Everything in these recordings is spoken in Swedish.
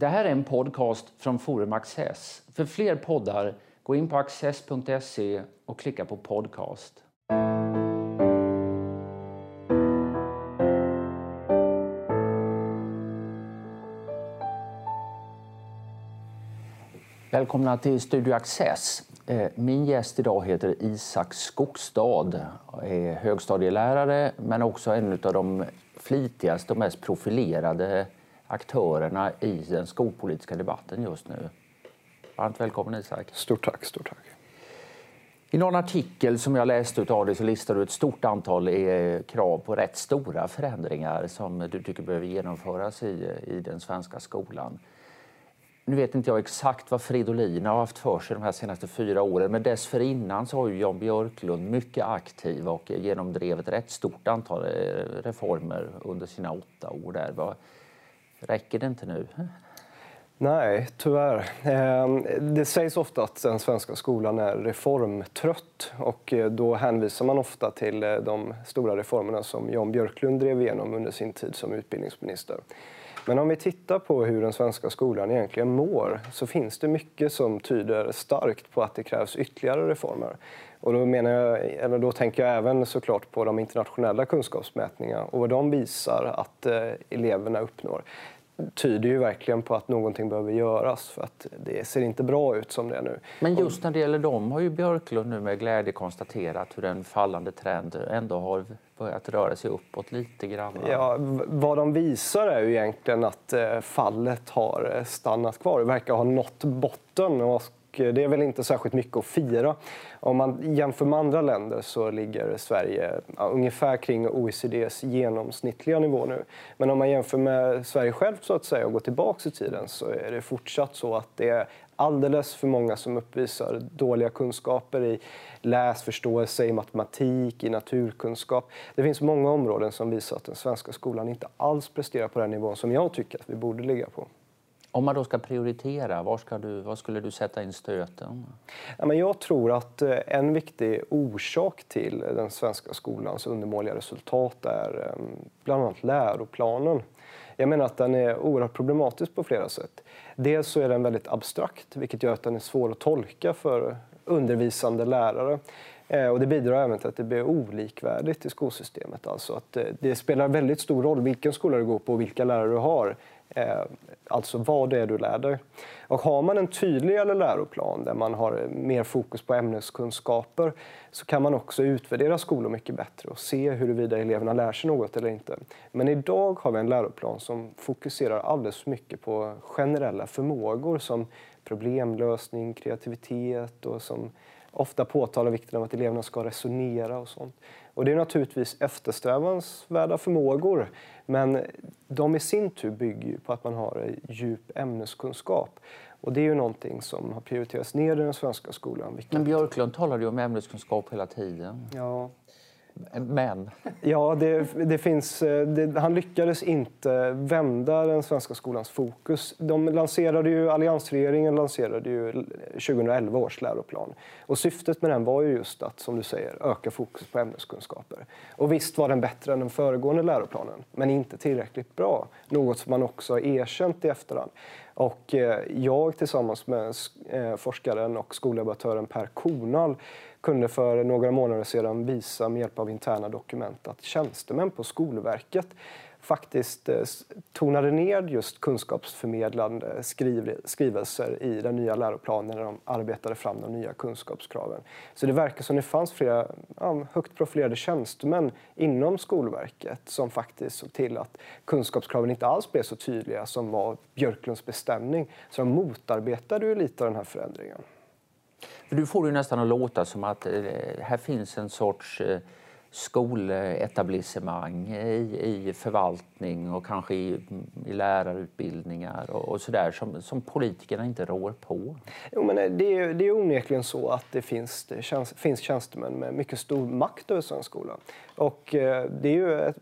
Det här är en podcast från Forum Access. För fler poddar, gå in på access.se och klicka på podcast. Välkomna till Studio Access. Eh, min gäst idag heter Isak Skogstad. är högstadielärare men också en av de flitigaste och mest profilerade aktörerna i den skolpolitiska debatten just nu. Varmt välkommen Isak. Stort tack. Stort tack. I någon artikel som jag läste av dig så listar du ett stort antal eh, krav på rätt stora förändringar som du tycker behöver genomföras i, i den svenska skolan. Nu vet inte jag exakt vad Fridolin har haft för sig de här senaste fyra åren men dessförinnan så har ju Jan Björklund mycket aktiv och genomdrev ett rätt stort antal eh, reformer under sina åtta år där. Räcker det inte nu? Nej, tyvärr. Ehm, det sägs ofta att den svenska skolan är reformtrött och eh, då hänvisar man ofta till eh, de stora reformerna som Jan Björklund drev igenom under sin tid som utbildningsminister. Men om vi tittar på hur den svenska skolan egentligen mår så finns det mycket som tyder starkt på att det krävs ytterligare reformer. Och då, menar jag, eller då tänker jag även såklart på de internationella kunskapsmätningarna och vad de visar att eh, eleverna uppnår tyder ju verkligen på att någonting behöver göras för att det ser inte bra ut som det är nu. Men just när det gäller dem har ju Björklund nu med glädje konstaterat hur en fallande trend ändå har börjat röra sig uppåt lite grann. Ja, vad de visar är ju egentligen att eh, fallet har eh, stannat kvar. Det verkar ha nått botten och Eh, det är väl inte särskilt mycket att fira. Om man jämför med andra länder så ligger Sverige ja, ungefär kring OECDs genomsnittliga nivå nu. Men om man jämför med Sverige självt så att säga och går tillbaka i tiden så är det fortsatt så att det är alldeles för många som uppvisar dåliga kunskaper i läsförståelse, i matematik, i naturkunskap. Det finns många områden som visar att den svenska skolan inte alls presterar på den nivån som jag tycker att vi borde ligga på. Om man då ska prioritera, var, ska du, var skulle du sätta in stöten? Ja, men jag tror att eh, en viktig orsak till den svenska skolans undermåliga resultat är ehm, bland annat läroplanen. Jag menar att den är oerhört problematisk på flera sätt. Dels så är den väldigt abstrakt, vilket gör att den är svår att tolka för undervisande lärare. Eh, och det bidrar även till att det blir olikvärdigt i skolsystemet. Alltså att eh, det spelar väldigt stor roll vilken skola du går på och vilka lärare du har Eh, alltså vad det är du lär dig. Och har man en tydligare läroplan där man har eh, mer fokus på ämneskunskaper så kan man också utvärdera skolor mycket bättre och se huruvida eleverna lär sig något eller inte. Men idag har vi en läroplan som fokuserar alldeles för mycket på generella förmågor som problemlösning, kreativitet och som ofta påtalar vikten av att eleverna ska resonera och sånt. Och det är naturligtvis eftersträvansvärda förmågor men de i sin tur bygger på att man har djup ämneskunskap. Och det är ju någonting som har prioriterats ner i den svenska skolan. Vilket... Men Björklund talade ju om ämneskunskap hela tiden. Ja, men? Ja, det, det finns, eh, det, han lyckades inte vända den svenska skolans fokus. De lanserade ju, alliansregeringen lanserade ju 2011 års läroplan. Och syftet med den var ju just att, som du säger, öka fokus på ämneskunskaper. Och visst var den bättre än den föregående läroplanen, men inte tillräckligt bra. Något som man också har erkänt i efterhand. Och eh, jag tillsammans med eh, forskaren och skollaboratören Per Kornall kunde för några månader sedan visa med hjälp av interna dokument att tjänstemän på Skolverket faktiskt eh, tonade ner just kunskapsförmedlande skriv skrivelser i den nya läroplanen när de arbetade fram de nya kunskapskraven. Så det verkar som det fanns flera ja, högt profilerade tjänstemän inom Skolverket som faktiskt såg till att kunskapskraven inte alls blev så tydliga som var Björklunds bestämning. Så de motarbetade ju lite av den här förändringen. För du får det nästan att låta som att eh, här finns en sorts eh, skoletablissemang i, i förvaltning och kanske i, i lärarutbildningar och, och sådär som, som politikerna inte rår på? Jo, men eh, det, är, det är onekligen så att det finns, det tjänst, finns tjänstemän med mycket stor makt över svensk skola. Och eh, det är ju ett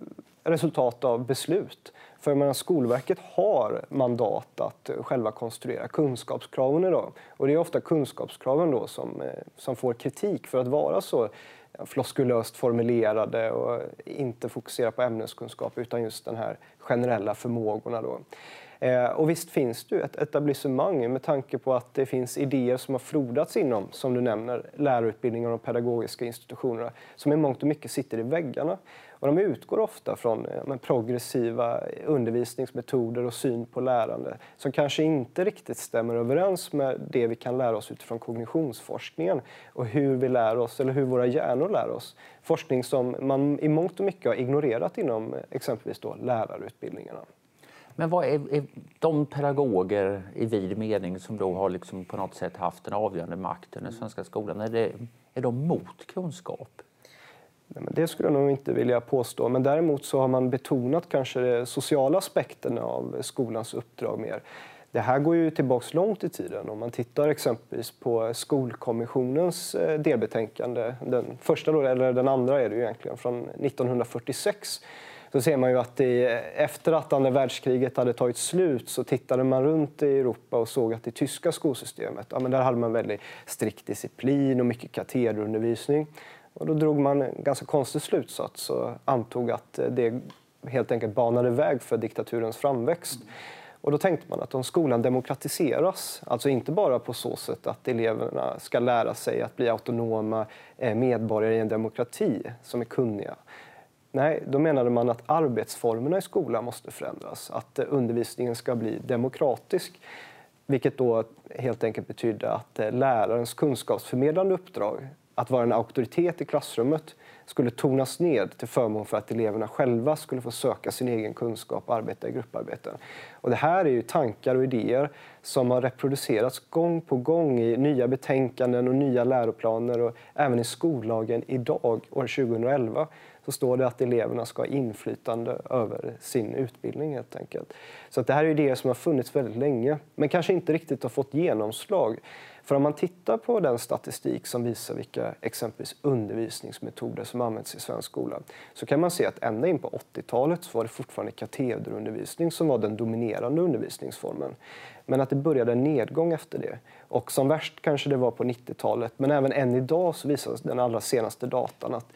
resultat av beslut. För menar, Skolverket har mandat att eh, själva konstruera kunskapskraven idag. Och det är ofta kunskapskraven då som, eh, som får kritik för att vara så floskulöst formulerade och inte fokusera på ämneskunskap utan just den här generella förmågorna. Då. Eh, och visst finns det ju ett etablissemang med tanke på att det finns idéer som har frodats inom, som du nämner, lärarutbildningar och pedagogiska institutionerna som i mångt och mycket sitter i väggarna. Och de utgår ofta från eh, progressiva undervisningsmetoder och syn på lärande som kanske inte riktigt stämmer överens med det vi kan lära oss utifrån kognitionsforskningen och hur vi lär oss, eller hur våra hjärnor lär oss. Forskning som man i mångt och mycket har ignorerat inom eh, exempelvis då lärarutbildningarna. Men vad är, är, de pedagoger i vid mening som då har liksom på något sätt haft den avgörande makten i den svenska skolan, är, det, är de mot kunskap? Nej, men det skulle jag nog inte vilja påstå, men däremot så har man betonat kanske de sociala aspekterna av skolans uppdrag mer. Det här går ju tillbaks långt i tiden. Om man tittar exempelvis på Skolkommissionens eh, delbetänkande, den första då, eller den andra är det ju egentligen, från 1946 så ser man ju att i, efter att andra världskriget hade tagit slut så tittade man runt i Europa och såg att det tyska skolsystemet, ja, men där hade man väldigt strikt disciplin och mycket katederundervisning. Och då drog man en ganska konstig slutsats och antog att det helt enkelt banade väg för diktaturens framväxt. Och då tänkte man att om skolan demokratiseras, alltså inte bara på så sätt att eleverna ska lära sig att bli autonoma eh, medborgare i en demokrati som är kunniga, Nej, då menade man att arbetsformerna i skolan måste förändras. Att eh, undervisningen ska bli demokratisk. Vilket då helt enkelt betydde att eh, lärarens kunskapsförmedlande uppdrag, att vara en auktoritet i klassrummet, skulle tonas ned till förmån för att eleverna själva skulle få söka sin egen kunskap och arbeta i grupparbeten. Och det här är ju tankar och idéer som har reproducerats gång på gång i nya betänkanden och nya läroplaner och även i skollagen idag, år 2011 så står det att eleverna ska ha inflytande över sin utbildning helt enkelt. Så att det här är idéer som har funnits väldigt länge men kanske inte riktigt har fått genomslag. För om man tittar på den statistik som visar vilka exempelvis undervisningsmetoder som används i svensk skola så kan man se att ända in på 80-talet så var det fortfarande katederundervisning som var den dominerande undervisningsformen. Men att det började en nedgång efter det. Och som värst kanske det var på 90-talet men även än idag så visar den allra senaste datan att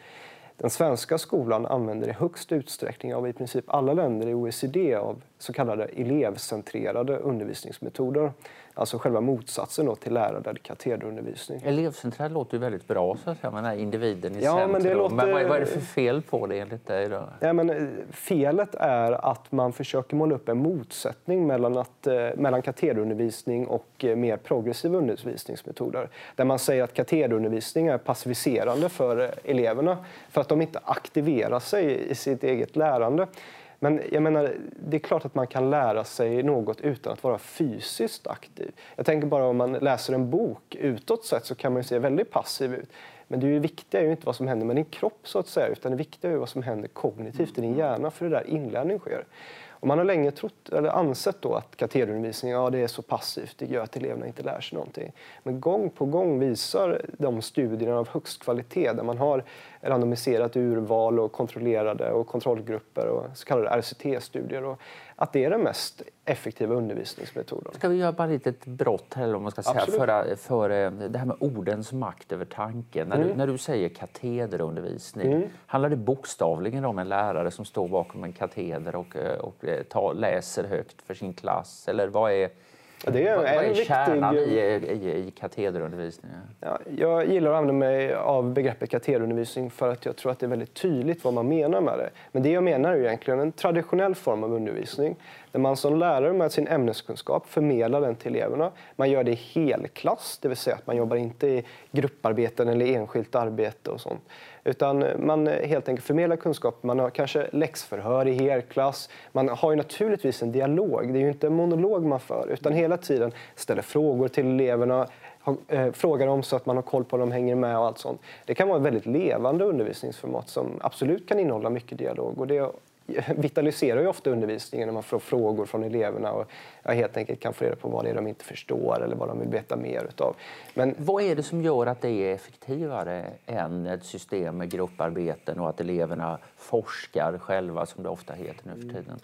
den svenska skolan använder i högst utsträckning av i princip alla länder i OECD av så kallade elevcentrerade undervisningsmetoder. Alltså själva motsatsen då till lärarledd katederundervisning. Elevcentrerad låter ju väldigt bra, så att säga, med individen i ja, centrum. Men, det låter... men vad, är det för fel på det enligt dig? Då? Ja, men, eh, felet är att man försöker måla upp en motsättning mellan, att, eh, mellan katederundervisning och eh, mer progressiva undervisningsmetoder. Där man säger att katederundervisning är passiviserande för eleverna för att de inte aktiverar sig i sitt eget lärande. Men jag menar, det är klart att man kan lära sig något utan att vara fysiskt aktiv. Jag tänker bara om man läser en bok utåt sett så kan man se väldigt passiv ut. Men det, viktiga är ju inte vad som händer med din kropp så att säga utan det viktiga är vad som händer kognitivt i din hjärna för det där inlärning sker. Och man har länge trott, eller ansett då att katederundervisning ja, det är så passivt, det gör att eleverna inte lär sig någonting. Men gång på gång visar de studierna av högst kvalitet där man har randomiserat urval och kontrollerade och kontrollgrupper och så kallade RCT-studier att det är den mest effektiva undervisningsmetoden. Ska vi göra bara ett litet brott här, om man ska säga, för, för eh, det här med ordens makt över tanken. När, mm. du, när du säger katederundervisning, mm. handlar det bokstavligen om en lärare som står bakom en kateder och, eh, och eh, tar, läser högt för sin klass? Eller vad är det är, vad, vad är kärnan viktig... i, i, i katederundervisningen? Ja, jag gillar att använda mig av begreppet katederundervisning för att jag tror att det är väldigt tydligt vad man menar med det. Men det jag menar är egentligen en traditionell form av undervisning där man som lärare med sin ämneskunskap förmedlar den till eleverna. Man gör det i helklass, det vill säga att man jobbar inte i grupparbeten eller enskilt arbete och sånt. Utan man helt enkelt förmedlar kunskap. Man har kanske läxförhör i helklass. Man har ju naturligtvis en dialog. Det är ju inte en monolog man för utan hela tiden ställer frågor till eleverna eh, frågar dem så att man har koll på dem, hänger med och allt sånt. Det kan vara ett väldigt levande undervisningsformat som absolut kan innehålla mycket dialog och det vitaliserar ju ofta undervisningen när man får frågor från eleverna och jag helt enkelt kan få reda på vad det är de inte förstår eller vad de vill veta mer utav. Men vad är det som gör att det är effektivare än ett system med grupparbeten och att eleverna forskar själva som det ofta heter nu för tiden?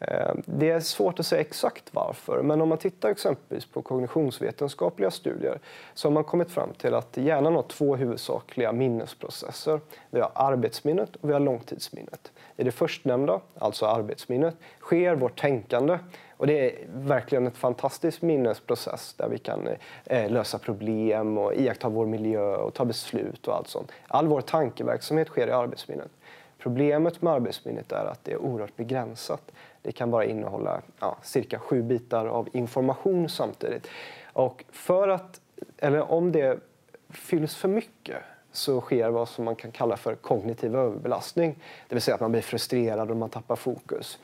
Eh, det är svårt att säga exakt varför, men om man tittar exempelvis på kognitionsvetenskapliga studier så har man kommit fram till att hjärnan har två huvudsakliga minnesprocesser. Vi har arbetsminnet och vi har långtidsminnet. I det förstnämnda, alltså arbetsminnet, sker vårt tänkande och det är verkligen en fantastisk minnesprocess där vi kan eh, lösa problem och iaktta vår miljö och ta beslut och allt sånt. All vår tankeverksamhet sker i arbetsminnet. Problemet med arbetsminnet är att det är oerhört begränsat. Det kan bara innehålla ja, cirka sju bitar av information samtidigt. Och för att, eller om det fylls för mycket så sker vad som man kan kalla för kognitiv överbelastning. Det vill säga att man blir frustrerad och man tappar fokus.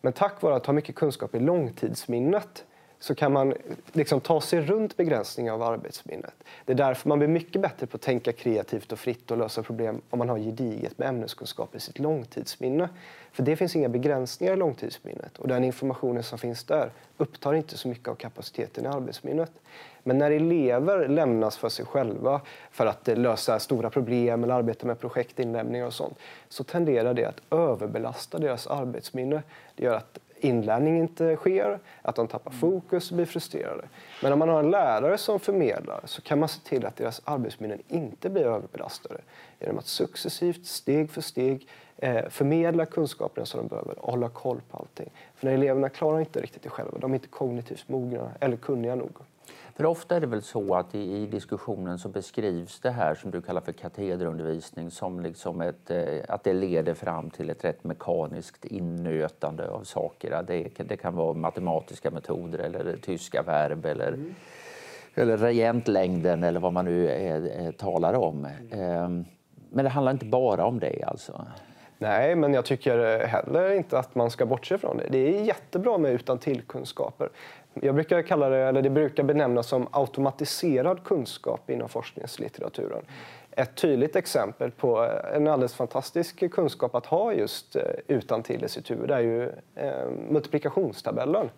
Men tack vare att ha mycket kunskap i långtidsminnet så kan man liksom ta sig runt begränsningar av arbetsminnet. Det är därför man blir mycket bättre på att tänka kreativt och fritt och lösa problem om man har gediget med ämneskunskap i sitt långtidsminne. För det finns inga begränsningar i långtidsminnet och den informationen som finns där upptar inte så mycket av kapaciteten i arbetsminnet. Men när elever lämnas för sig själva för att lösa stora problem eller arbeta med projektinlämningar och sånt så tenderar det att överbelasta deras arbetsminne. Det gör att inlärning inte sker, att de tappar fokus och blir frustrerade. Men om man har en lärare som förmedlar så kan man se till att deras arbetsminnen inte blir överbelastade genom att successivt, steg för steg eh, förmedla kunskaperna som de behöver och hålla koll på allting. För när eleverna klarar inte riktigt det själva, de är inte kognitivt mogna eller kunniga nog. För ofta är det väl så att i, i, diskussionen så beskrivs det här som du kallar för katederundervisning som liksom ett, eh, att det leder fram till ett rätt mekaniskt innötande av saker. Det, det kan vara matematiska metoder eller tyska verb eller, mm. eller regentlängden eller vad man nu är, är, talar om. Mm. Men det handlar inte bara om det alltså? Nej, men jag tycker heller inte att man ska bortse från det. Det är jättebra med utan tillkunskaper. Jag brukar kalla det, eller det brukar benämnas som automatiserad kunskap inom forskningslitteraturen. Ett tydligt exempel på en alldeles fantastisk kunskap att ha just eh, utan till i sitt huvud är ju eh, multiplikationstabellen.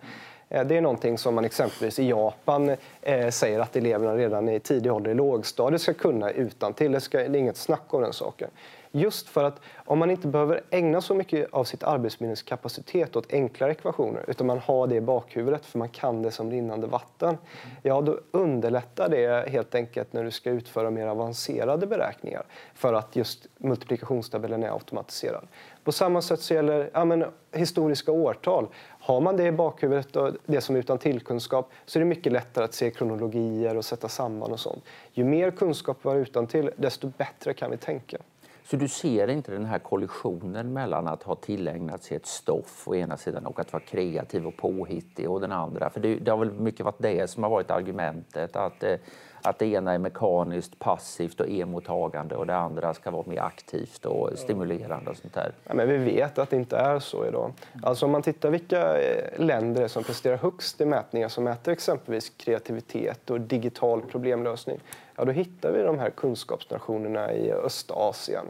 Eh, det är någonting som man exempelvis i Japan eh, säger att eleverna redan i tidig ålder i lågstadiet ska kunna utan till. Det, ska, det är inget snack om den saken. Just för att om man inte behöver ägna så mycket av sitt arbetsminneskapacitet åt enklare ekvationer utan man har det i bakhuvudet för man kan det som rinnande vatten. Ja, då underlättar det helt enkelt när du ska utföra mer avancerade beräkningar för att just multiplikationstabellen är automatiserad. På samma sätt så gäller ja, men, historiska årtal. Har man det i bakhuvudet och det som är utan tillkunskap så är det mycket lättare att se kronologier och sätta samman och sånt. Ju mer kunskap vi har utan till, desto bättre kan vi tänka. Så du ser inte den här kollisionen mellan att ha tillägnat sig ett stoff å ena sidan och att vara kreativ och påhittig å den andra? För det, det har väl mycket varit det som har varit argumentet, att, eh, att det ena är mekaniskt passivt och emottagande och det andra ska vara mer aktivt och stimulerande och sånt där. Ja, men vi vet att det inte är så idag. Alltså om man tittar vilka eh, länder som presterar högst i mätningar som mäter exempelvis kreativitet och digital problemlösning ja, då hittar vi de här kunskapsnationerna i Östasien.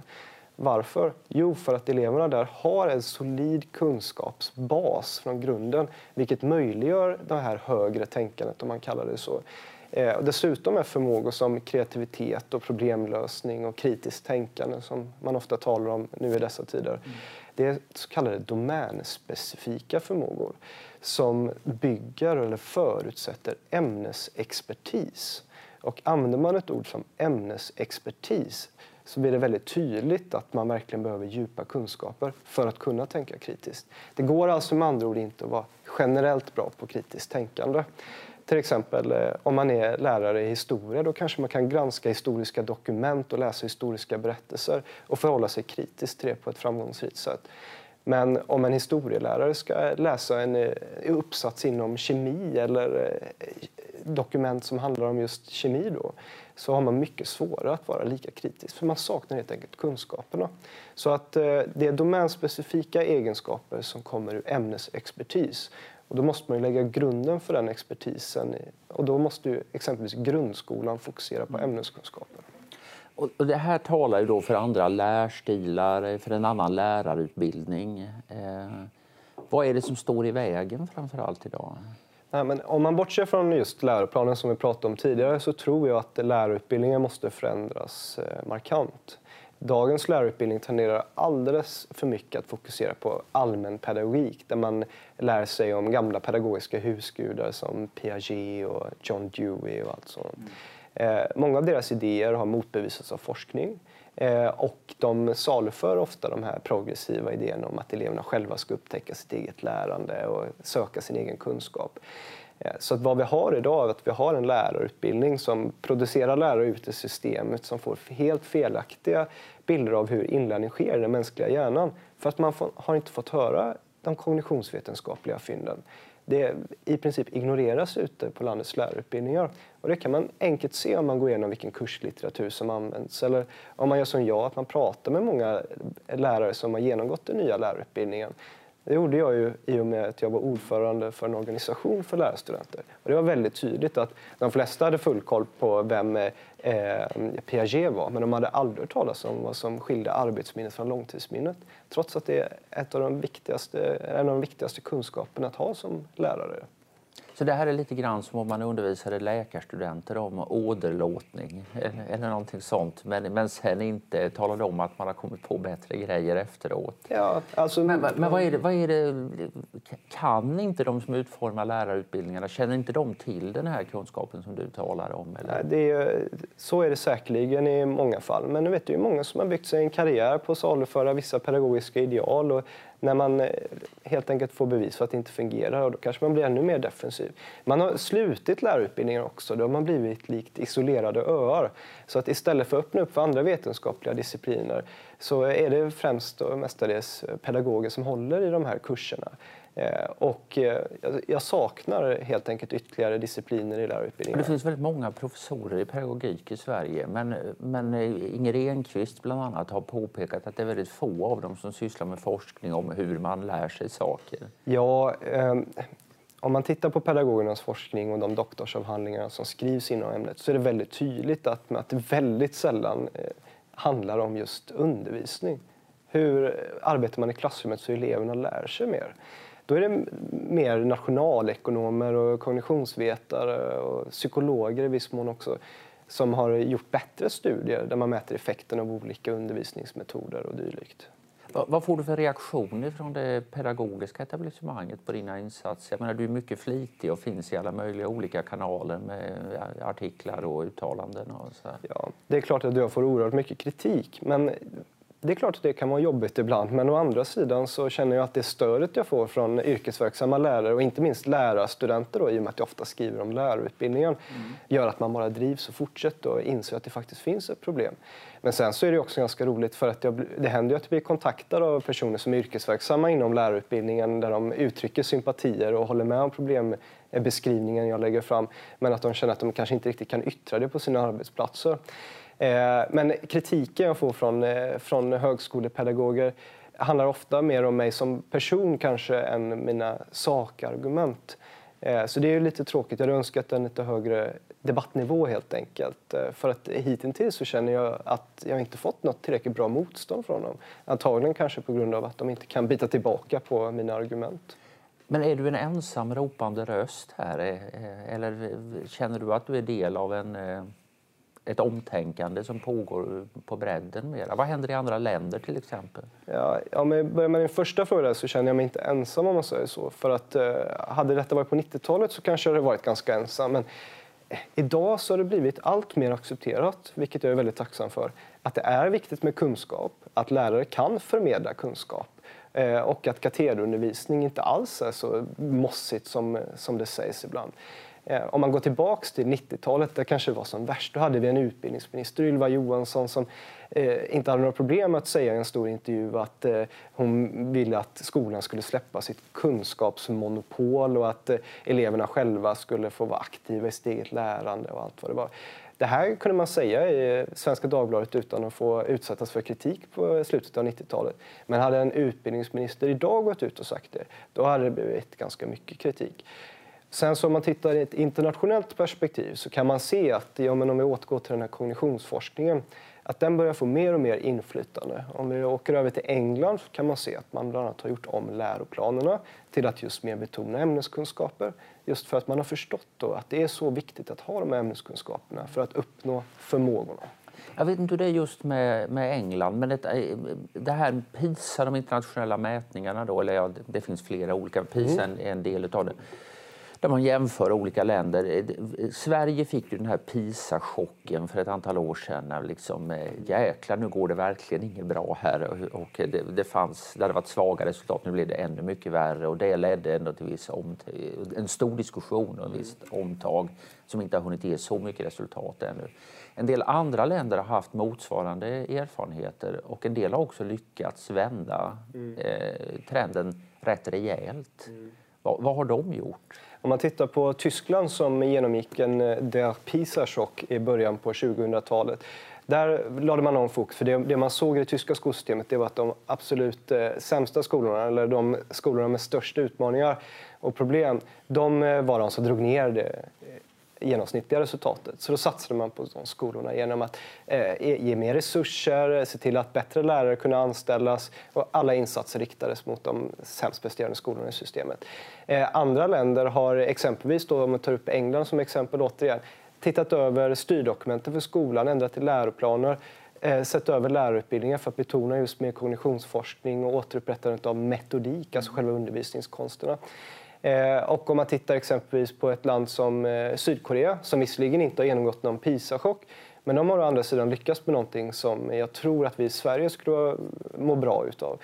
Varför? Jo, för att eleverna där har en solid kunskapsbas från grunden vilket möjliggör det här högre tänkandet, om man kallar det så. Eh, dessutom är förmågor som kreativitet och problemlösning och kritiskt tänkande som man ofta talar om nu i dessa tider. Mm. Det är så kallade domänspecifika förmågor som bygger eller förutsätter ämnesexpertis. Och använder man ett ord som ämnesexpertis så blir det väldigt tydligt att man verkligen behöver djupa kunskaper för att kunna tänka kritiskt. Det går alltså med andra ord inte att vara generellt bra på kritiskt tänkande. Till exempel eh, om man är lärare i historia då kanske man kan granska historiska dokument och läsa historiska berättelser och förhålla sig kritiskt till det på ett framgångsrikt sätt. Men om en historielärare ska läsa en eh, uppsats inom kemi eller eh, dokument som handlar om just kemi då, så har man mycket svårare att vara lika kritisk för man saknar helt enkelt kunskaperna. Så att eh, det är domänspecifika egenskaper som kommer ur ämnesexpertis och då måste man lägga grunden för den expertisen och då måste ju exempelvis grundskolan fokusera på ämneskunskaper. Och det här talar ju då för andra lärstilar, eh, för en annan lärarutbildning. Eh, vad är det som står i vägen framför allt idag? Nej, men om man bortser från just läroplanen som vi pratade om tidigare så tror jag att lärarutbildningen måste förändras eh, markant. Dagens lärarutbildning tenderar alldeles för mycket att fokusera på allmän pedagogik där man lär sig om gamla pedagogiska husgudar som Piaget och John Dewey och allt sånt. Mm. Eh, många av deras idéer har motbevisats av forskning Eh, och de saluför ofta de här progressiva idéerna om att eleverna själva ska upptäcka sitt eget lärande och söka sin egen kunskap. Eh, så att vad vi har idag är att vi har en lärarutbildning som producerar lärare ut i systemet som får helt felaktiga bilder av hur inlärning sker i den mänskliga hjärnan. För att man har inte fått höra de kognitionsvetenskapliga fynden. Det i princip ignoreras ute på landets lärarutbildningar. Och det kan man enkelt se om man går igenom vilken kurslitteratur som används. Eller om man gör som jag, att man pratar med många lärare som har genomgått den nya lärarutbildningen. Det gjorde jag ju i och med att jag var ordförande för en organisation för lärarstudenter. Och det var väldigt tydligt att de flesta hade full koll på vem eh, Piaget var men de hade aldrig hört talas om vad som skilde arbetsminnet från långtidsminnet. Trots att det är ett av de viktigaste, en av de viktigaste kunskaperna att ha som lärare. Så det här är lite grann som om man undervisade läkarstudenter om åderlåtning eller, någonting sånt men, men sen inte talade om att man har kommit på bättre grejer efteråt. Ja, alltså, men, men vad, är det, vad är det, kan inte de som utformar lärarutbildningarna, känner inte de till den här kunskapen som du talar om? Eller? Det är, så är det säkerligen i många fall men nu vet, det är många som har byggt sig en karriär på att saluföra vissa pedagogiska ideal och när man eh, helt enkelt får bevis för att det inte fungerar och då kanske man blir ännu mer defensiv. Man har slutit lärarutbildningen också, då har man blivit likt isolerade öar. Så att istället för att öppna upp för andra vetenskapliga discipliner så är det främst och mestadels pedagoger som håller i de här kurserna. Eh, och eh, jag saknar helt enkelt ytterligare discipliner i lärarutbildningen. Det finns väldigt många professorer i pedagogik i Sverige men, men Inger Enqvist bland annat har påpekat att det är väldigt få av dem som sysslar med forskning om hur man lär sig saker. Ja, eh, om man tittar på pedagogernas forskning och de doktorsavhandlingar som skrivs inom ämnet så är det väldigt tydligt att, att väldigt sällan eh, handlar om just undervisning. Hur arbetar man i klassrummet så eleverna lär sig mer? Då är det mer nationalekonomer och kognitionsvetare och psykologer i viss mån också som har gjort bättre studier där man mäter effekten av olika undervisningsmetoder och dylikt. Vad får du för reaktioner från det pedagogiska etablissemanget på dina insatser? Jag menar, du är mycket flitig och finns i alla möjliga olika kanaler med artiklar och uttalanden. Och så. Ja, det är klart att jag får oerhört mycket kritik men det är klart att det kan vara jobbigt ibland, men å andra sidan så känner jag att det stödet jag får från yrkesverksamma lärare och inte minst lärarstudenter då, i och med att jag ofta skriver om lärarutbildningen, mm. gör att man bara drivs och fortsätter och inser att det faktiskt finns ett problem. Men sen så är det också ganska roligt för att jag, det händer ju att jag blir kontaktad av personer som är yrkesverksamma inom lärarutbildningen där de uttrycker sympatier och håller med om problembeskrivningen jag lägger fram, men att de känner att de kanske inte riktigt kan yttra det på sina arbetsplatser. Eh, men kritiken jag får från, eh, från högskolepedagoger handlar ofta mer om mig som person kanske än mina sakargument. Eh, så det är lite tråkigt. Jag hade önskat en lite högre debattnivå helt enkelt. Eh, för att hittills så känner jag att jag inte fått något tillräckligt bra motstånd från dem. Antagligen kanske på grund av att de inte kan bita tillbaka på mina argument. Men är du en ensam ropande röst här? Eh, eh, eller känner du att du är del av en ett omtänkande som pågår på bredden mera. Vad händer i andra länder till exempel? Ja, om jag börjar med din första fråga så känner jag mig inte ensam om man säger så. För att eh, hade detta varit på 90-talet så kanske jag hade varit ganska ensam. Men eh, idag så har det blivit allt mer accepterat, vilket jag är väldigt tacksam för, att det är viktigt med kunskap, att lärare kan förmedla kunskap eh, och att katederundervisning inte alls är så mossigt som, som det sägs ibland. Eh, om man går tillbaka till 90-talet, där kanske det var som värst, då hade vi en utbildningsminister, Ylva Johansson, som eh, inte hade några problem att säga i en stor intervju att eh, hon ville att skolan skulle släppa sitt kunskapsmonopol och att eh, eleverna själva skulle få vara aktiva i sitt eget lärande och allt vad det var. Det här kunde man säga i eh, Svenska Dagbladet utan att få utsättas för kritik på slutet av 90-talet. Men hade en utbildningsminister idag gått ut och sagt det, då hade det blivit ganska mycket kritik. Sen så om man tittar i ett internationellt perspektiv så kan man se att, ja, men om vi återgår till den här kognitionsforskningen, att den börjar få mer och mer inflytande. Om vi åker över till England så kan man se att man bland annat har gjort om läroplanerna till att just mer betona ämneskunskaper. Just för att man har förstått då att det är så viktigt att ha de här ämneskunskaperna för att uppnå förmågorna. Jag vet inte hur det är just med, med England, men det, det här PISA, de internationella mätningarna då, eller ja, det finns flera olika, PISA mm. är en del av det där man jämför olika länder. Sverige fick ju den här PISA-chocken för ett antal år sedan. När liksom, eh, jäklar, nu går det verkligen inget bra här. Och det, det, fanns, det hade varit svaga resultat, nu blev det ännu mycket värre. Och det ledde ändå till viss en stor diskussion och ett visst omtag som inte har hunnit ge så mycket resultat ännu. En del andra länder har haft motsvarande erfarenheter och en del har också lyckats vända mm. eh, trenden rätt rejält. Mm. Vad, vad har de gjort? Om man tittar på Tyskland som genomgick en eh, Der PISA-chock i början på 2000-talet. Där lade man om fokus, för det, det, man såg i det tyska skolsystemet det var att de absolut eh, sämsta skolorna, eller de skolorna med störst utmaningar och problem, de eh, var de som drog ner det eh, genomsnittliga resultatet. Så då satsade man på de skolorna genom att eh, ge mer resurser, se till att bättre lärare kunde anställas och alla insatser riktades mot de sämst presterande skolorna i systemet. Eh, andra länder har exempelvis, då, om man tar upp England som exempel återigen, tittat över styrdokumenten för skolan, ändrat i läroplaner eh, sett över lärarutbildningar för att betona just mer kognitionsforskning och återupprättandet av metodik, alltså själva undervisningskonsterna. Eh, och om man tittar exempelvis på ett land som eh, Sydkorea som visserligen inte har genomgått någon PISA-chock men de har å andra sidan lyckats med någonting som jag tror att vi i Sverige skulle må bra utav.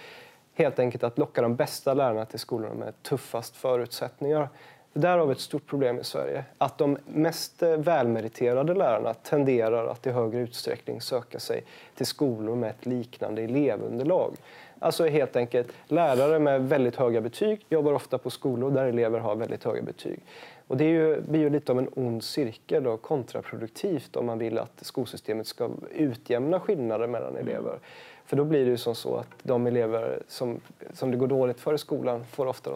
Helt enkelt att locka de bästa lärarna till skolorna med tuffast förutsättningar. Där har vi ett stort problem i Sverige. Att de mest eh, välmeriterade lärarna tenderar att i högre utsträckning söka sig till skolor med ett liknande elevunderlag. Alltså helt enkelt, lärare med väldigt höga betyg jobbar ofta på skolor där elever har väldigt höga betyg. Och det är ju, blir ju lite av en ond cirkel och kontraproduktivt om man vill att skolsystemet ska utjämna skillnader mellan elever. För då blir det ju som så att de elever som, som det går dåligt för i skolan får ofta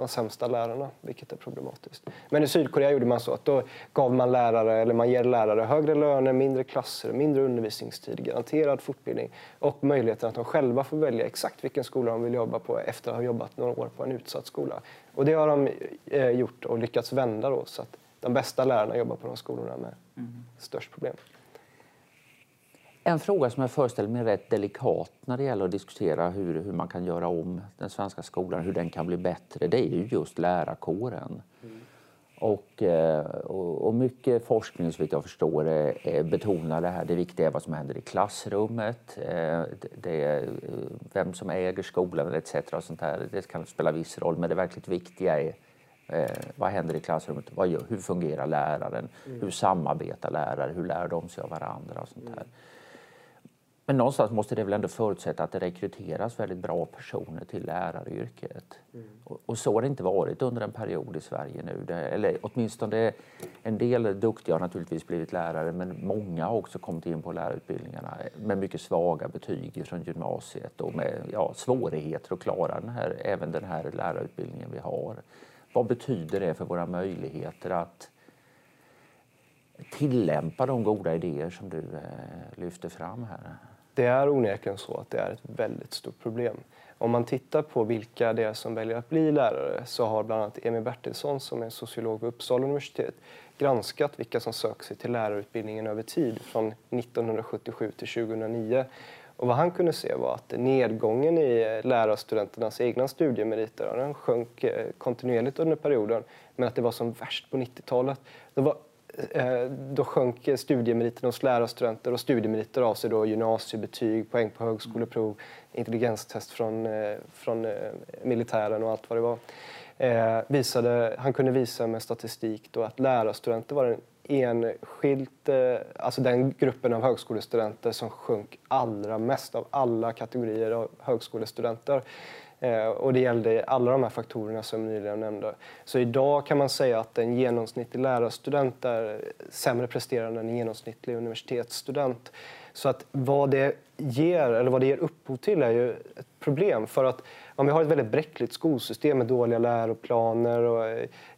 de sämsta lärarna, vilket är problematiskt. Men i Sydkorea gjorde man så att då gav man lärare, eller man ger lärare högre löner, mindre klasser, mindre undervisningstid, garanterad fortbildning och möjligheten att de själva får välja exakt vilken skola de vill jobba på efter att ha jobbat några år på en utsatt skola. Och det har de eh, gjort och lyckats vända då så att de bästa lärarna jobbar på de skolorna med mm. störst problem. En fråga som jag föreställer mig är rätt delikat när det gäller att diskutera hur, hur man kan göra om den svenska skolan, hur den kan bli bättre, det är ju just lärarkåren. Mm. Och, eh, och, och, mycket forskning, så vitt jag förstår, är, betonar det här. Det viktiga är vad som händer i klassrummet, eh, det är vem som äger skolan etc. Och sånt här. Det kan spela viss roll, men det verkligt viktiga är Eh, vad händer i klassrummet? Gör, hur fungerar läraren? Mm. Hur samarbetar lärare? Hur lär de sig av varandra? Och sånt här. Men någonstans måste det väl ändå förutsätta att det rekryteras väldigt bra personer till läraryrket. Mm. Och, och, så har det inte varit under en period i Sverige nu. Det, eller åtminstone en del duktiga har naturligtvis blivit lärare men många har också kommit in på lärarutbildningarna med mycket svaga betyg från gymnasiet och med ja, svårigheter att klara den här, även den här lärarutbildningen vi har. Vad betyder det för våra möjligheter att tillämpa de goda idéer som du eh, lyfter fram här? Det är onekligen så att det är ett väldigt stort problem. Om man tittar på vilka det är som väljer att bli lärare så har bland annat Emil Bertilsson som är sociolog vid Uppsala universitet granskat vilka som söker sig till lärarutbildningen över tid från 1977 till 2009. Och vad han kunde se var att nedgången i lärarstudenternas egna studiemeriter den sjönk eh, kontinuerligt under perioden men att det var som värst på 90-talet. Det var Eh, eh, då sjönk studiemeriterna hos lärarstudenter och studiemeriter avser då gymnasiebetyg, poäng på högskoleprov, intelligenstest från, eh, från militären och allt vad det var. Eh, visade, han kunde visa med statistik då att lärarstudenter var den enskilt, eh, alltså den gruppen av högskolestudenter som sjönk allra mest av alla kategorier av högskolestudenter. Eh, och det gällde alla de här faktorerna som nyligen nämnde. Så idag kan man säga att en genomsnittlig lärarstudent är sämre presterande än en genomsnittlig universitetsstudent. Så att vad det ger, eller vad det ger upphov till är ju ett problem. För att om vi har ett väldigt bräckligt skolsystem med dåliga läroplaner och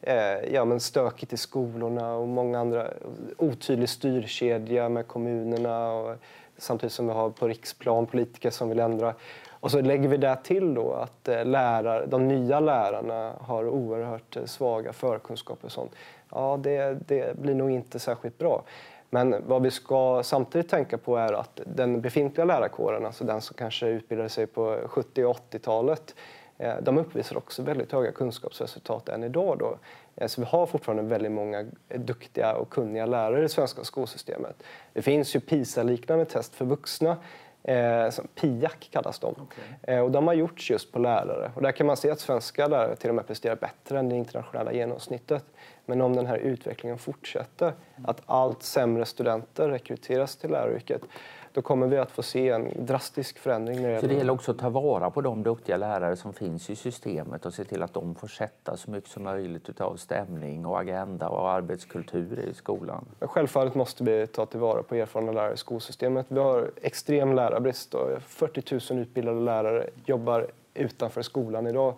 eh, ja, men stökigt i skolorna och många andra otydlig styrkedja med kommunerna och samtidigt som vi har på riksplan politiker som vill ändra och så lägger vi där till då att eh, lärare, de nya lärarna har oerhört eh, svaga förkunskaper och sånt. ja, det, det blir nog inte särskilt bra. Men vad vi ska samtidigt tänka på är att den befintliga lärarkåren, alltså den som kanske utbildade sig på 70 och 80-talet, eh, de uppvisar också väldigt höga kunskapsresultat än idag. Då. Så vi har fortfarande väldigt många duktiga och kunniga lärare i det svenska skolsystemet. Det finns ju PISA-liknande test för vuxna Eh, PIAC kallas de. Okay. Eh, och de har gjorts just på lärare. Och där kan man se att svenska lärare till och med presterar bättre än det internationella genomsnittet. Men om den här utvecklingen fortsätter, att allt sämre studenter rekryteras till läraryrket, då kommer vi att få se en drastisk förändring. När så det gäller också att ta vara på de duktiga lärare som finns i systemet och se till att de får sätta så mycket som möjligt av stämning och agenda och arbetskultur i skolan? Självfallet måste vi ta tillvara på erfarna lärare i skolsystemet. Vi har extrem lärarbrist. 40 000 utbildade lärare jobbar utanför skolan idag.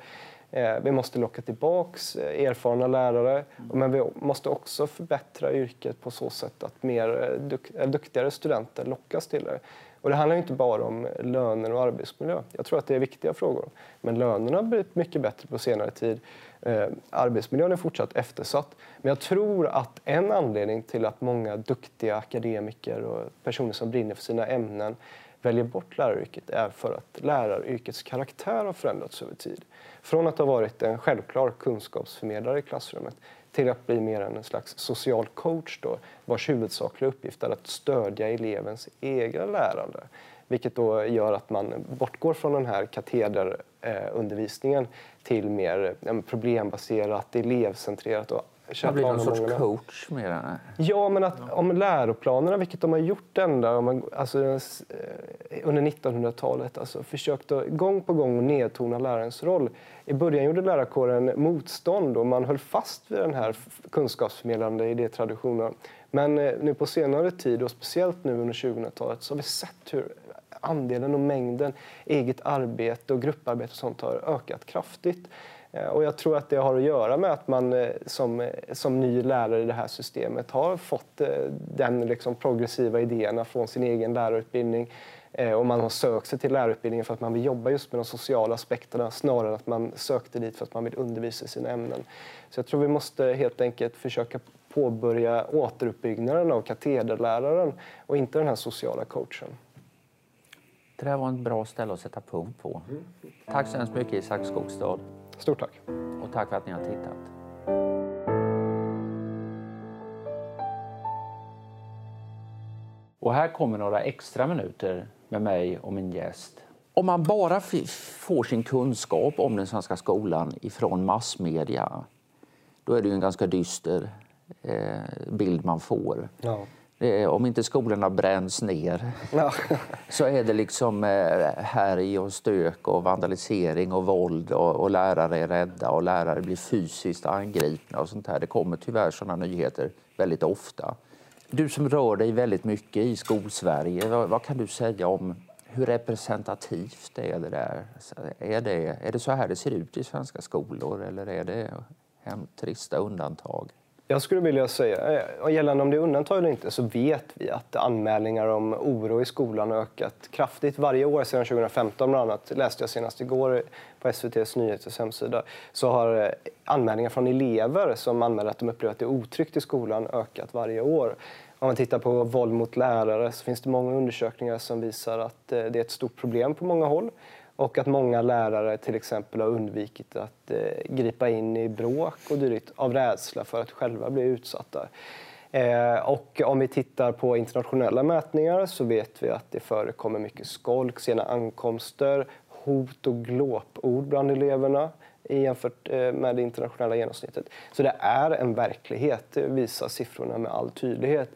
Eh, vi måste locka tillbaks eh, erfarna lärare, mm. men vi måste också förbättra yrket på så sätt att mer eh, duktigare studenter lockas till det. Och det handlar inte bara om löner och arbetsmiljö. Jag tror att det är viktiga frågor. Men lönerna har blivit mycket bättre på senare tid. Eh, arbetsmiljön är fortsatt eftersatt. Men jag tror att en anledning till att många duktiga akademiker och personer som brinner för sina ämnen väljer bort läraryrket är för att läraryrkets karaktär har förändrats över tid. Från att ha varit en självklar kunskapsförmedlare i klassrummet till att bli mer en slags social coach då, vars huvudsakliga uppgift är att stödja elevens egna lärande. Vilket då gör att man bortgår från den här katederundervisningen till mer problembaserat, elevcentrerat och det har blivit någon sorts coach mer? Ja, men att om läroplanerna, vilket de har gjort ända om man, alltså, eh, under 1900-talet, alltså, försökt att gång på gång nedtona lärarens roll. I början gjorde lärarkåren motstånd och man höll fast vid den här kunskapsförmedlande idétraditionen. Men eh, nu på senare tid, och speciellt nu under 2000-talet, så har vi sett hur andelen och mängden eget arbete och grupparbete och sånt har ökat kraftigt. Eh, och jag tror att det har att göra med att man eh, som, eh, som ny lärare i det här systemet har fått den liksom progressiva idéerna från sin egen lärarutbildning. Och man har sökt sig till lärarutbildningen för att man vill jobba just med de sociala aspekterna snarare än att man sökte dit för att man vill undervisa i sina ämnen. Så jag tror vi måste helt enkelt försöka påbörja återuppbyggnaden av katederläraren och inte den här sociala coachen. Det där var ett bra ställe att sätta punkt på. Tack så hemskt mycket Isak Skogstad. Stort tack. Och tack för att ni har tittat. Och här kommer några extra minuter med mig och min gäst. Om man bara får sin kunskap om den svenska skolan ifrån massmedia, då är det ju en ganska dyster eh, bild man får. Ja om inte skolorna bränns ner ja. så är det liksom eh, härj och stök och vandalisering och våld och, och, lärare är rädda och lärare blir fysiskt angripna och sånt här. Det kommer tyvärr sådana nyheter väldigt ofta. Du som rör dig väldigt mycket i skolsverige, vad, vad kan du säga om hur representativt är det där? Är det, är det så här det ser ut i svenska skolor eller är det hem, trista undantag? Jag skulle vilja säga, eh, gällande om det är undantag eller inte, så vet vi att anmälningar om oro i skolan har ökat kraftigt varje år sedan 2015. Bland annat läste jag senast igår på SVTs nyheters hemsida, så har eh, anmälningar från elever som anmäler att de upplever att det är otryggt i skolan ökat varje år. Om man tittar på våld mot lärare så finns det många undersökningar som visar att eh, det är ett stort problem på många håll. Och att många lärare till exempel har undvikit att eh, gripa in i bråk och dylikt av rädsla för att själva bli utsatta. Eh, och om vi tittar på internationella mätningar så vet vi att det förekommer mycket skolk, sena ankomster, hot och glåpord bland eleverna jämfört eh, med det internationella genomsnittet. Så det är en verklighet, det visar siffrorna med all tydlighet.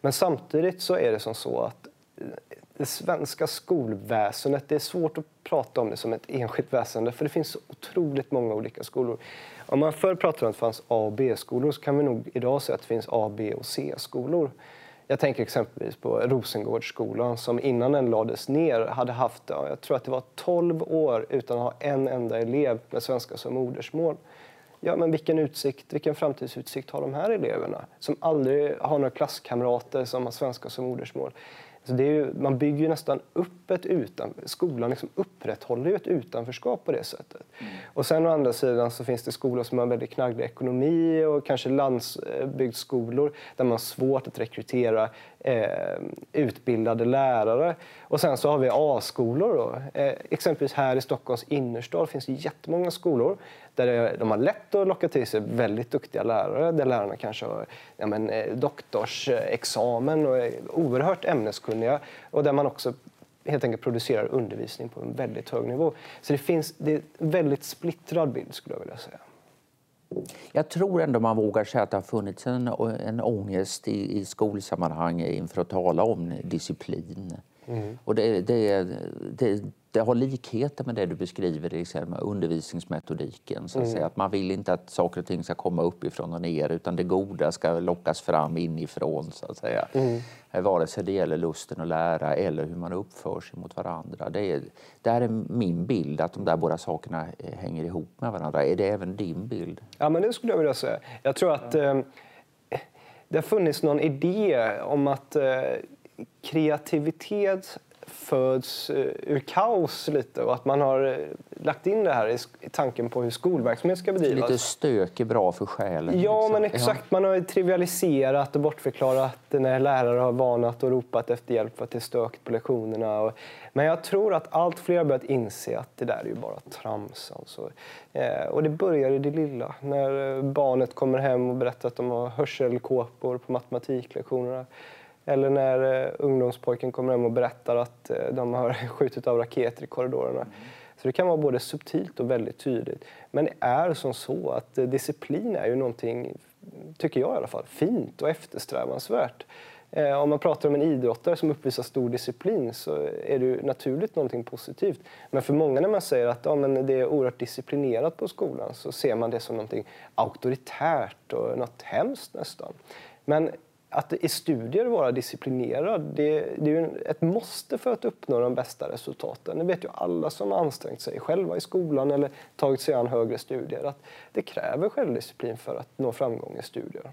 Men samtidigt så är det som så att eh, det svenska skolväsendet, det är svårt att prata om det som ett enskilt väsende för det finns så otroligt många olika skolor. Om man förr pratade om att det fanns A och B-skolor så kan vi nog idag säga att det finns A, B och C-skolor. Jag tänker exempelvis på Rosengårdsskolan som innan den lades ner hade haft, jag tror att det var 12 år utan att ha en enda elev med svenska som modersmål. Ja, men vilken utsikt, vilken framtidsutsikt har de här eleverna som aldrig har några klasskamrater som har svenska som modersmål? Så det är ju, man bygger ju nästan upp ett utan, skolan liksom upprätthåller ju ett utanförskap på det sättet. Mm. Och sen å andra sidan så finns det skolor som har väldigt knagglig ekonomi och kanske landsbygdsskolor där man har svårt att rekrytera eh, utbildade lärare. Och sen så har vi A-skolor. Då. Eh, exempelvis här i Stockholms innerstad finns det jättemånga skolor där de har lätt att locka till sig väldigt duktiga lärare, där lärarna kanske har ja, men, eh, doktorsexamen och är oerhört ämneskunniga och där man också helt enkelt producerar undervisning på en väldigt hög nivå. Så det finns det är en väldigt splittrad bild skulle jag vilja säga. Jag tror ändå man vågar säga att det har funnits en, en ångest i, i skolsammanhang inför att tala om disciplin. Mm. Och det, det, det, det har likheter med det du beskriver i undervisningsmetodiken. Så att, mm. säga. att man vill inte att saker och ting ska komma uppifrån och ner utan det goda ska lockas fram inifrån. Så att säga. Mm. Eh, vare sig det gäller lusten att lära eller hur man uppför sig mot varandra. Det är, det är min bild att de där båda sakerna eh, hänger ihop med varandra. Är det även din bild? Ja, men det skulle jag vilja säga. Jag tror att eh, det har funnits någon idé om att eh, kreativitet föds eh, ur kaos lite och att man har eh, lagt in det här i tanken på hur skolverksamhet ska bedrivas. Lite stök är bra för själen. Ja, liksom. men exakt. Man har trivialiserat och bortförklarat när lärare har varnat och ropat efter hjälp för att det är stökigt på lektionerna. Men jag tror att allt fler har börjat inse att det där är ju bara trams. Alltså. Eh, och det börjar i det lilla. När barnet kommer hem och berättar att de har hörselkåpor på matematiklektionerna. Eller när eh, ungdomspojken kommer hem och berättar att eh, de har skjutit av raketer i korridorerna. Mm. Så det kan vara både subtilt och väldigt tydligt. Men det är som så att eh, disciplin är ju någonting, tycker jag i alla fall, fint och eftersträvansvärt. Eh, om man pratar om en idrottare som uppvisar stor disciplin så är det ju naturligt någonting positivt. Men för många när man säger att ja, men det är oerhört disciplinerat på skolan så ser man det som någonting auktoritärt och något hemskt nästan. Men att i studier vara disciplinerad, det, det, är ju ett måste för att uppnå de bästa resultaten. Det vet ju alla som har ansträngt sig själva i skolan eller tagit sig an högre studier att det kräver självdisciplin för att nå framgång i studier.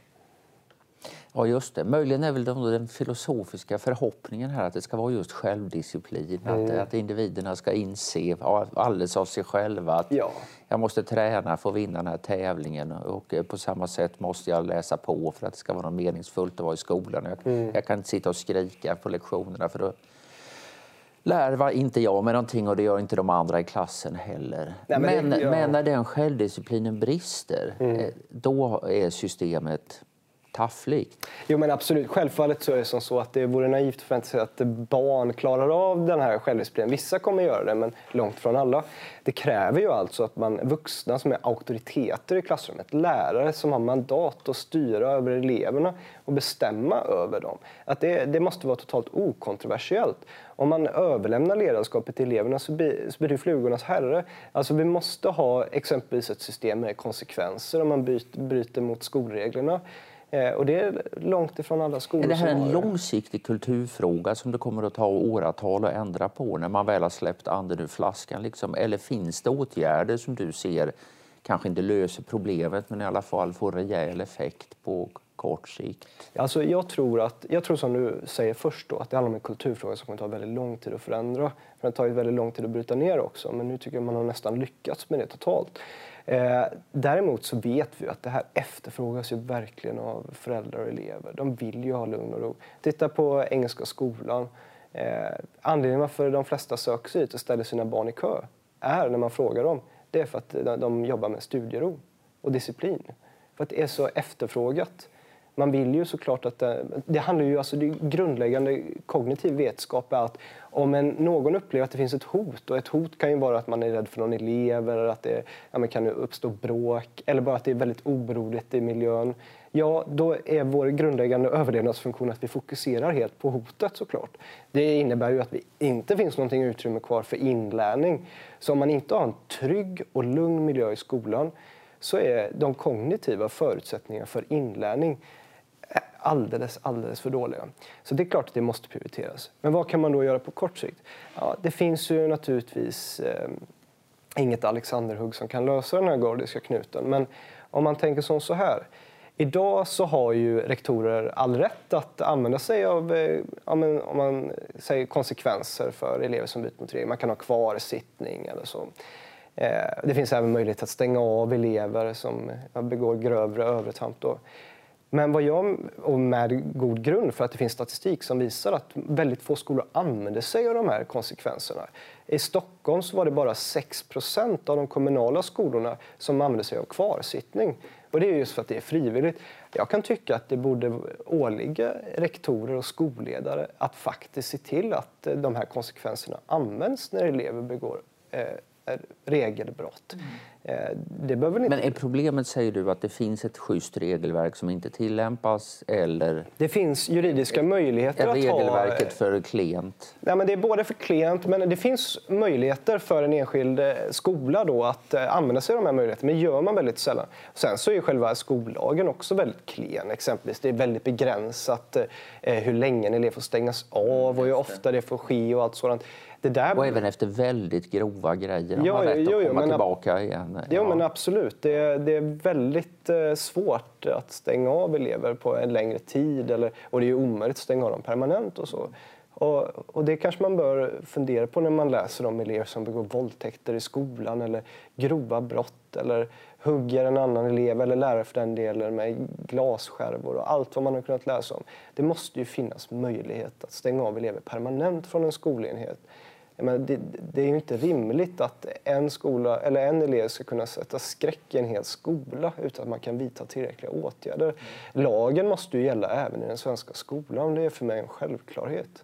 Ja, just det. Möjligen är väl den filosofiska förhoppningen här att det ska vara just självdisciplin. Mm. Att, att individerna ska inse alldeles av sig själva att ja. jag måste träna för att vinna den här tävlingen och på samma sätt måste jag läsa på för att det ska vara något meningsfullt att vara i skolan. Jag, mm. jag kan inte sitta och skrika på lektionerna för då lär inte jag mig någonting och det gör inte de andra i klassen heller. Nej, men, men, det, ja. men, när den självdisciplinen brister, mm. Eh, då är systemet tafflig. Jo men absolut, självfallet så är det som så att det vore naivt att förvänta sig att barn klarar av den här självdisciplinen. Vissa kommer göra det, men långt från alla. Det kräver ju alltså att man vuxna som är auktoriteter i klassrummet, lärare som har mandat att styra över eleverna och bestämma över dem. Att det, det måste vara totalt okontroversiellt. Om man överlämnar ledarskapet till eleverna så blir, så blir det flugornas herre. Alltså vi måste ha exempelvis ett system med konsekvenser om man bryter mot skolreglerna. Eh, och det är långt ifrån alla skolor Är det här en långsiktig kulturfråga som det kommer att ta åratal att ändra på när man väl har släppt anden ur flaskan? Liksom? Eller finns det åtgärder som du ser kanske inte löser problemet men i alla fall får rejäl effekt på kort sikt? Alltså jag, tror att, jag tror som du säger först då, att det handlar om en kulturfråga som kommer ta väldigt lång tid att förändra. För det tar ju väldigt lång tid att bryta ner också men nu tycker jag man har nästan lyckats med det totalt. Eh, däremot så vet vi att det här efterfrågas ju verkligen av föräldrar och elever. De vill ju ha lugn och ro. Titta på Engelska skolan. Eh, anledningen varför de flesta söker sig ut och ställer sina barn i kö är när man frågar dem, det är för att de jobbar med studiero och disciplin. För att det är så efterfrågat man vill ju såklart att det, det handlar ju alltså det grundläggande kognitiv vetskap är att om en, någon upplever att det finns ett hot och ett hot kan ju vara att man är rädd för någon elev eller att det ja, kan uppstå bråk eller bara att det är väldigt oroligt i miljön. Ja, då är vår grundläggande överlevnadsfunktion att vi fokuserar helt på hotet såklart. Det innebär ju att det inte finns någonting utrymme kvar för inlärning. Så om man inte har en trygg och lugn miljö i skolan så är de kognitiva förutsättningarna för inlärning alldeles, alldeles för dåliga. Så det är klart att det måste prioriteras. Men vad kan man då göra på kort sikt? Ja, det finns ju naturligtvis eh, inget Alexanderhugg som kan lösa den här gordiska knuten. Men om man tänker som så här. Idag så har ju rektorer all rätt att använda sig av eh, ja, men, om man säger konsekvenser för elever som byter mot regler. Man kan ha kvarsittning eller så. Eh, det finns även möjlighet att stänga av elever som begår grövre övertramp. Då. Men vad jag, och med god grund för att det finns statistik som visar att väldigt få skolor använder sig av de här konsekvenserna. I Stockholm så var det bara 6% av de kommunala skolorna som använde sig av kvarsittning. Och det är just för att det är frivilligt. Jag kan tycka att det borde åligga rektorer och skolledare att faktiskt se till att eh, de här konsekvenserna används när elever begår eh, regelbrott. Mm. Eh, det inte... Men är problemet, säger du, att det finns ett schysst regelverk som inte tillämpas? Eller... Det finns juridiska är, möjligheter är regelverket att ha... för klent? Ja, men det är både för klent, men det finns möjligheter för en enskild eh, skola då att eh, använda sig av de här möjligheterna, men gör man väldigt sällan. Sen så är själva skollagen också väldigt klen. Exempelvis, det är väldigt begränsat hur länge en elev får stängas av och hur ofta det får ske och allt sådant. Det där... Och även efter väldigt grova grejer har man rätt att jo, komma tillbaka igen. Ja, ja, men absolut. Det är, det är väldigt eh, svårt att stänga av elever på en längre tid. Eller, och det är omöjligt att stänga av dem permanent och så. Och, och, det kanske man bör fundera på när man läser om elever som begår våldtäkter i skolan eller grova brott eller hugger en annan elev eller lärare för den delen med glasskärvor och allt vad man har kunnat läsa om. Det måste ju finnas möjlighet att stänga av elever permanent från en skolenhet men det, det, är ju inte rimligt att en, skola, eller en elev ska kunna sätta skräck i en hel skola utan att man kan vidta tillräckliga åtgärder. Mm. Lagen måste ju gälla även i den svenska skolan. Det är för mig en självklarhet.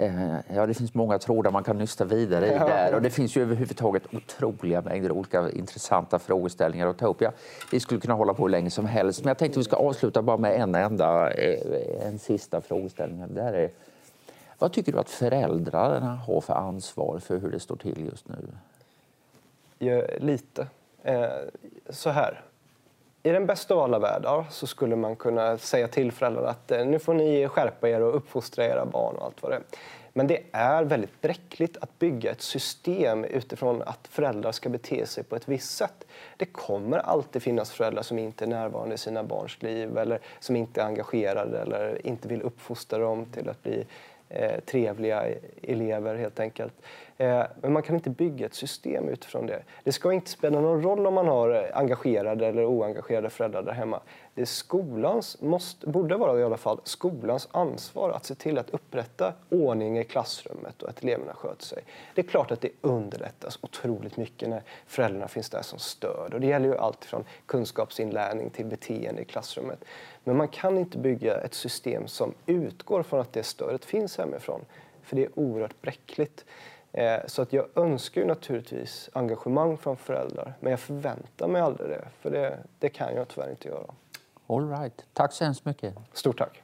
Eh, ja, det finns många trådar man kan nysta vidare i där. Och det finns ju överhuvudtaget otroliga mängder olika intressanta frågeställningar att ta upp. Ja, vi skulle kunna hålla på hur länge som helst, men jag tänkte att vi ska avsluta bara med en enda, eh, en sista frågeställning. Det här är vad tycker du att föräldrarna har för ansvar för hur det står till just nu? Ja, lite. Eh, så här. I den bästa av alla världar så skulle man kunna säga till föräldrarna att eh, nu får ni skärpa er och uppfostra era barn och allt vad det är. Men det är väldigt bräckligt att bygga ett system utifrån att föräldrar ska bete sig på ett visst sätt. Det kommer alltid finnas föräldrar som inte är närvarande i sina barns liv eller som inte är engagerade eller inte vill uppfostra dem till att bli eh, trevliga elever helt enkelt. Eh, men man kan inte bygga ett system utifrån det. Det ska inte spela någon roll om man har eh, engagerade eller oengagerade föräldrar där hemma. Det är skolans, måste, borde vara i alla fall, skolans ansvar att se till att upprätta ordning i klassrummet och att eleverna sköter sig. Det är klart att det underlättas otroligt mycket när föräldrarna finns där som stöd. Och det gäller ju allt från kunskapsinlärning till beteende i klassrummet. Men man kan inte bygga ett system som utgår från att det stödet finns hemifrån. För det är oerhört bräckligt. Eh, så att jag önskar ju naturligtvis engagemang från föräldrar, men jag förväntar mig aldrig det, för det, det kan jag tyvärr inte göra. All right. Tack så hemskt mycket. Stort tack.